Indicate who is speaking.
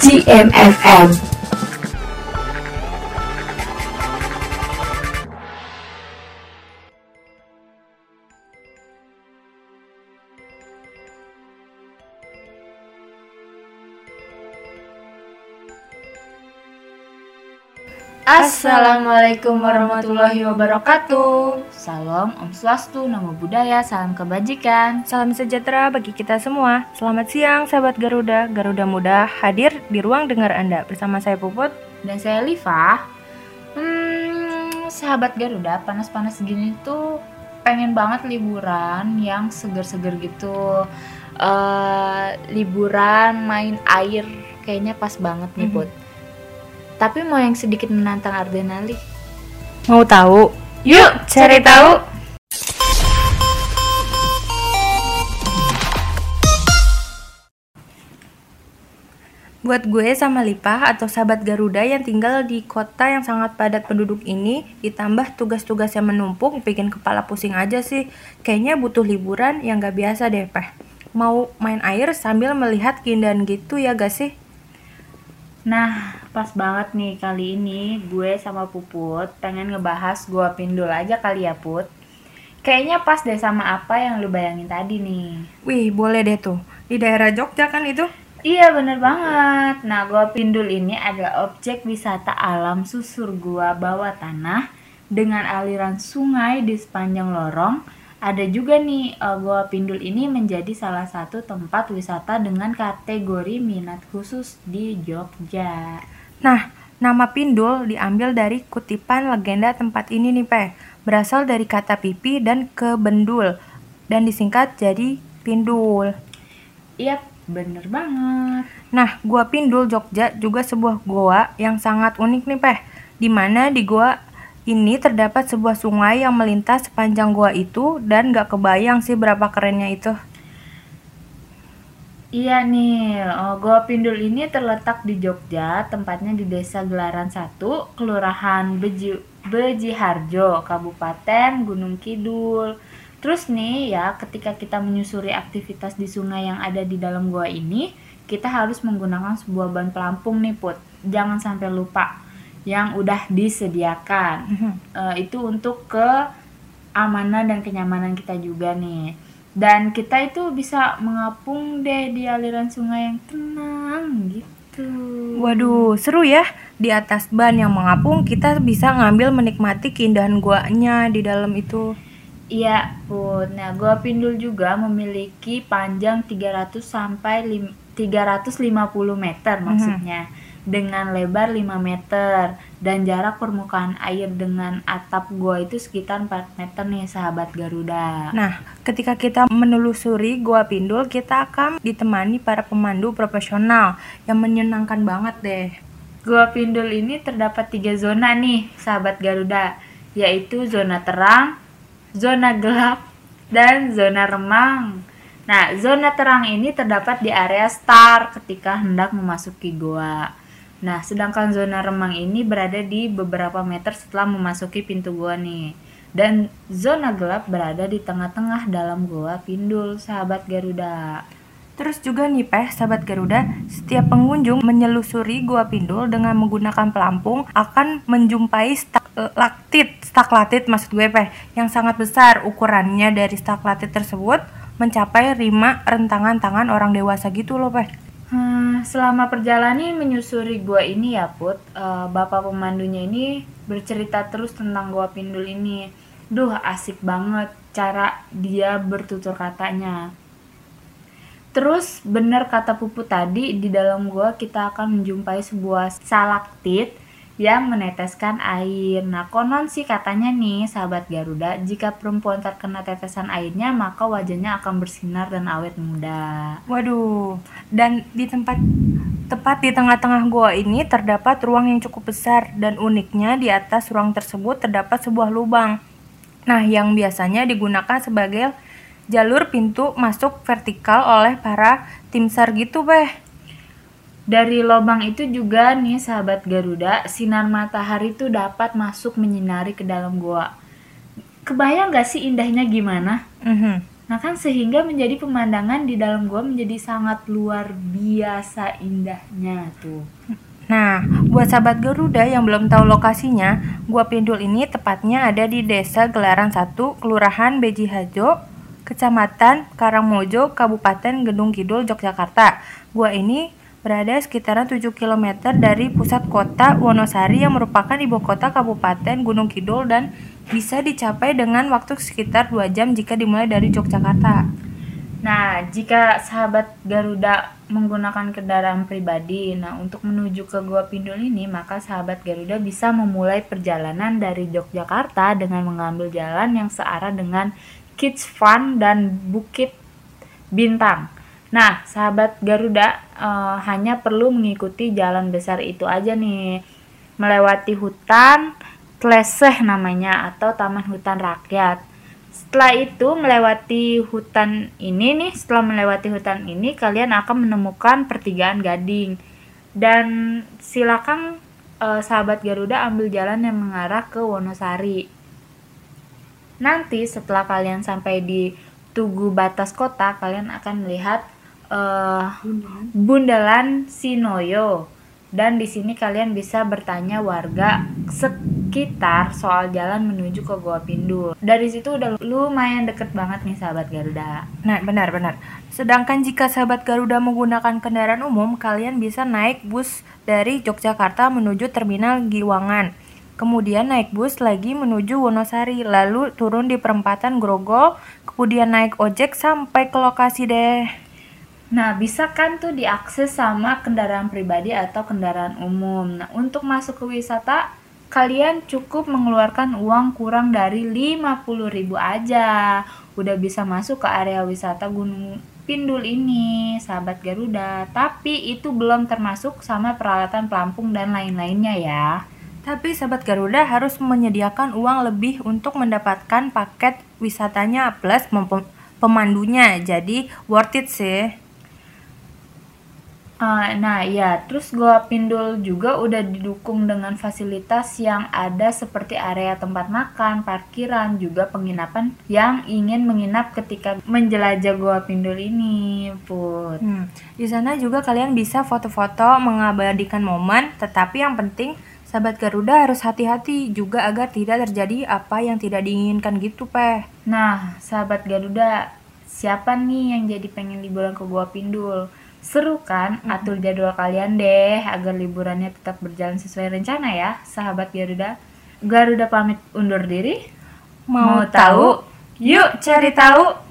Speaker 1: GMFM.
Speaker 2: Assalamualaikum warahmatullahi wabarakatuh. Salam Om Swastu, Namo Buddhaya, salam kebajikan.
Speaker 3: Salam sejahtera bagi kita semua. Selamat siang sahabat Garuda. Garuda Muda hadir di ruang dengar Anda bersama saya Puput.
Speaker 2: Dan saya Liva. Hmm, sahabat Garuda, panas-panas gini tuh pengen banget liburan yang seger-seger gitu. Eh, liburan main air kayaknya pas banget nih,
Speaker 3: Mhm.
Speaker 2: Put. Tapi mau yang sedikit menantang adrenalin.
Speaker 3: Mau tahu?
Speaker 2: Yuk,
Speaker 3: Cari tahu. Buat gue sama Lipah atau sahabat Garuda yang tinggal di kota yang sangat padat penduduk ini, ditambah tugas-tugas yang menumpuk, bikin kepala pusing aja sih. Kayaknya butuh liburan yang gak biasa deh, Peh. Mau main air sambil melihat keindahan gitu ya gak sih?
Speaker 2: Nah, pas banget nih kali ini gue sama Puput pengen ngebahas gua pindul aja kali ya Put. Kayaknya pas deh sama apa yang lu bayangin tadi nih.
Speaker 3: Wih, boleh deh tuh. Di daerah Jogja kan itu?
Speaker 2: Iya bener banget. Nah, gua pindul ini adalah objek wisata alam susur gua bawah tanah dengan aliran sungai di sepanjang lorong. Ada juga nih eh, gua pindul ini menjadi salah satu tempat wisata dengan kategori minat khusus di Jogja.
Speaker 3: Nah, nama Pindul diambil dari kutipan legenda tempat ini nih, Pe. Berasal dari kata pipi dan kebendul dan disingkat jadi Pindul.
Speaker 2: Iya, bener banget.
Speaker 3: Nah, Gua Pindul Jogja juga sebuah goa yang sangat unik nih, Peh. Di mana di goa ini terdapat sebuah sungai yang melintas sepanjang goa itu dan gak kebayang sih berapa kerennya itu.
Speaker 2: Iya nih, oh, Goa Pindul ini terletak di Jogja, tempatnya di Desa Gelaran 1, Kelurahan Beji, Bejiharjo, Kabupaten Gunung Kidul. Terus nih ya, ketika kita menyusuri aktivitas di sungai yang ada di dalam goa ini, kita harus menggunakan sebuah ban pelampung nih Put. Jangan sampai lupa yang udah disediakan. Eh, itu untuk keamanan dan kenyamanan kita juga nih. Dan kita itu bisa mengapung deh di aliran sungai yang tenang gitu.
Speaker 3: Waduh, seru ya. Di atas ban yang mengapung, kita bisa ngambil menikmati keindahan guanya di dalam itu.
Speaker 2: Iya, Put. Nah, Gua Pindul juga memiliki panjang 300 sampai lim- 350 meter maksudnya. Dengan lebar 5 meter dan jarak permukaan air dengan atap gua itu sekitar 4 meter nih sahabat Garuda.
Speaker 3: Nah, ketika kita menelusuri Gua Pindul, kita akan ditemani para pemandu profesional yang menyenangkan banget deh.
Speaker 2: Gua Pindul ini terdapat tiga zona nih, sahabat Garuda, yaitu zona terang, zona gelap, dan zona remang. Nah, zona terang ini terdapat di area start ketika hendak memasuki goa. Nah, sedangkan zona remang ini berada di beberapa meter setelah memasuki pintu goa nih. Dan zona gelap berada di tengah-tengah dalam goa Pindul, sahabat Garuda.
Speaker 3: Terus juga nih Peh, sahabat Garuda, setiap pengunjung menyelusuri Gua Pindul dengan menggunakan pelampung akan menjumpai stalaktit, stalaktit maksud gue Peh, yang sangat besar ukurannya dari stalaktit tersebut mencapai 5 rentangan tangan orang dewasa gitu loh Peh.
Speaker 2: Hmm, selama perjalanan menyusuri gua ini ya Put, eh, bapak pemandunya ini bercerita terus tentang gua Pindul ini. Duh, asik banget cara dia bertutur katanya. Terus bener kata Pupu tadi, di dalam gua kita akan menjumpai sebuah salaktit yang meneteskan air. Nah, konon sih katanya nih, sahabat Garuda, jika perempuan terkena tetesan airnya, maka wajahnya akan bersinar dan awet muda.
Speaker 3: Waduh, dan di tempat tepat di tengah-tengah gua ini terdapat ruang yang cukup besar dan uniknya di atas ruang tersebut terdapat sebuah lubang. Nah, yang biasanya digunakan sebagai jalur pintu masuk vertikal oleh para tim SAR gitu, Beh.
Speaker 2: Dari lubang itu juga nih sahabat Garuda, sinar matahari tuh dapat masuk menyinari ke dalam gua. Kebayang gak sih indahnya gimana?
Speaker 3: Mhm.
Speaker 2: Nah kan sehingga menjadi pemandangan di dalam gua menjadi sangat luar biasa indahnya tuh.
Speaker 3: Nah, buat sahabat Garuda yang belum tahu lokasinya, Gua Pindul ini tepatnya ada di Desa Gelaran 1, Kelurahan Beji Hajo, Kecamatan Karangmojo, Kabupaten Gendung Kidul, Yogyakarta. Gua ini berada sekitaran 7 km dari pusat kota Wonosari yang merupakan ibu kota Kabupaten Gunung Kidul dan bisa dicapai dengan waktu sekitar 2 jam jika dimulai dari Yogyakarta.
Speaker 2: Nah, jika sahabat Garuda menggunakan kendaraan pribadi, nah untuk menuju ke Gua Pindul ini, maka sahabat Garuda bisa memulai perjalanan dari Yogyakarta dengan mengambil jalan yang searah dengan Kids Fun dan Bukit Bintang. Nah, sahabat Garuda uh, hanya perlu mengikuti jalan besar itu aja nih, melewati hutan, Kleseh namanya atau Taman Hutan Rakyat. Setelah itu melewati hutan ini nih, setelah melewati hutan ini kalian akan menemukan pertigaan Gading. Dan silakan eh, sahabat Garuda ambil jalan yang mengarah ke Wonosari. Nanti setelah kalian sampai di Tugu batas kota, kalian akan melihat eh, Bundalan Sinoyo dan di sini kalian bisa bertanya warga sekitar soal jalan menuju ke Goa Pindul. Dari situ udah lumayan deket banget nih sahabat Garuda.
Speaker 3: Nah, benar-benar. Sedangkan jika sahabat Garuda menggunakan kendaraan umum, kalian bisa naik bus dari Yogyakarta menuju Terminal Giwangan. Kemudian naik bus lagi menuju Wonosari, lalu turun di perempatan Grogol, kemudian naik ojek sampai ke lokasi deh.
Speaker 2: Nah, bisa kan tuh diakses sama kendaraan pribadi atau kendaraan umum. Nah, untuk masuk ke wisata, kalian cukup mengeluarkan uang kurang dari 50.000 aja. Udah bisa masuk ke area wisata Gunung Pindul ini, sahabat Garuda. Tapi itu belum termasuk sama peralatan pelampung dan lain-lainnya ya.
Speaker 3: Tapi sahabat Garuda harus menyediakan uang lebih untuk mendapatkan paket wisatanya plus pemandunya. Jadi worth it sih.
Speaker 2: Uh, nah ya, terus Goa Pindul juga udah didukung dengan fasilitas yang ada seperti area tempat makan, parkiran, juga penginapan yang ingin menginap ketika menjelajah Goa Pindul ini, Put.
Speaker 3: Hmm. Di sana juga kalian bisa foto-foto mengabadikan momen, tetapi yang penting sahabat Garuda harus hati-hati juga agar tidak terjadi apa yang tidak diinginkan gitu, Peh.
Speaker 2: Nah, sahabat Garuda, siapa nih yang jadi pengen liburan ke Goa Pindul? Seru kan? Atur jadwal kalian deh agar liburannya tetap berjalan sesuai rencana ya, sahabat Garuda. Garuda pamit undur diri.
Speaker 3: Mau, Mau tahu? Yuk cari tahu.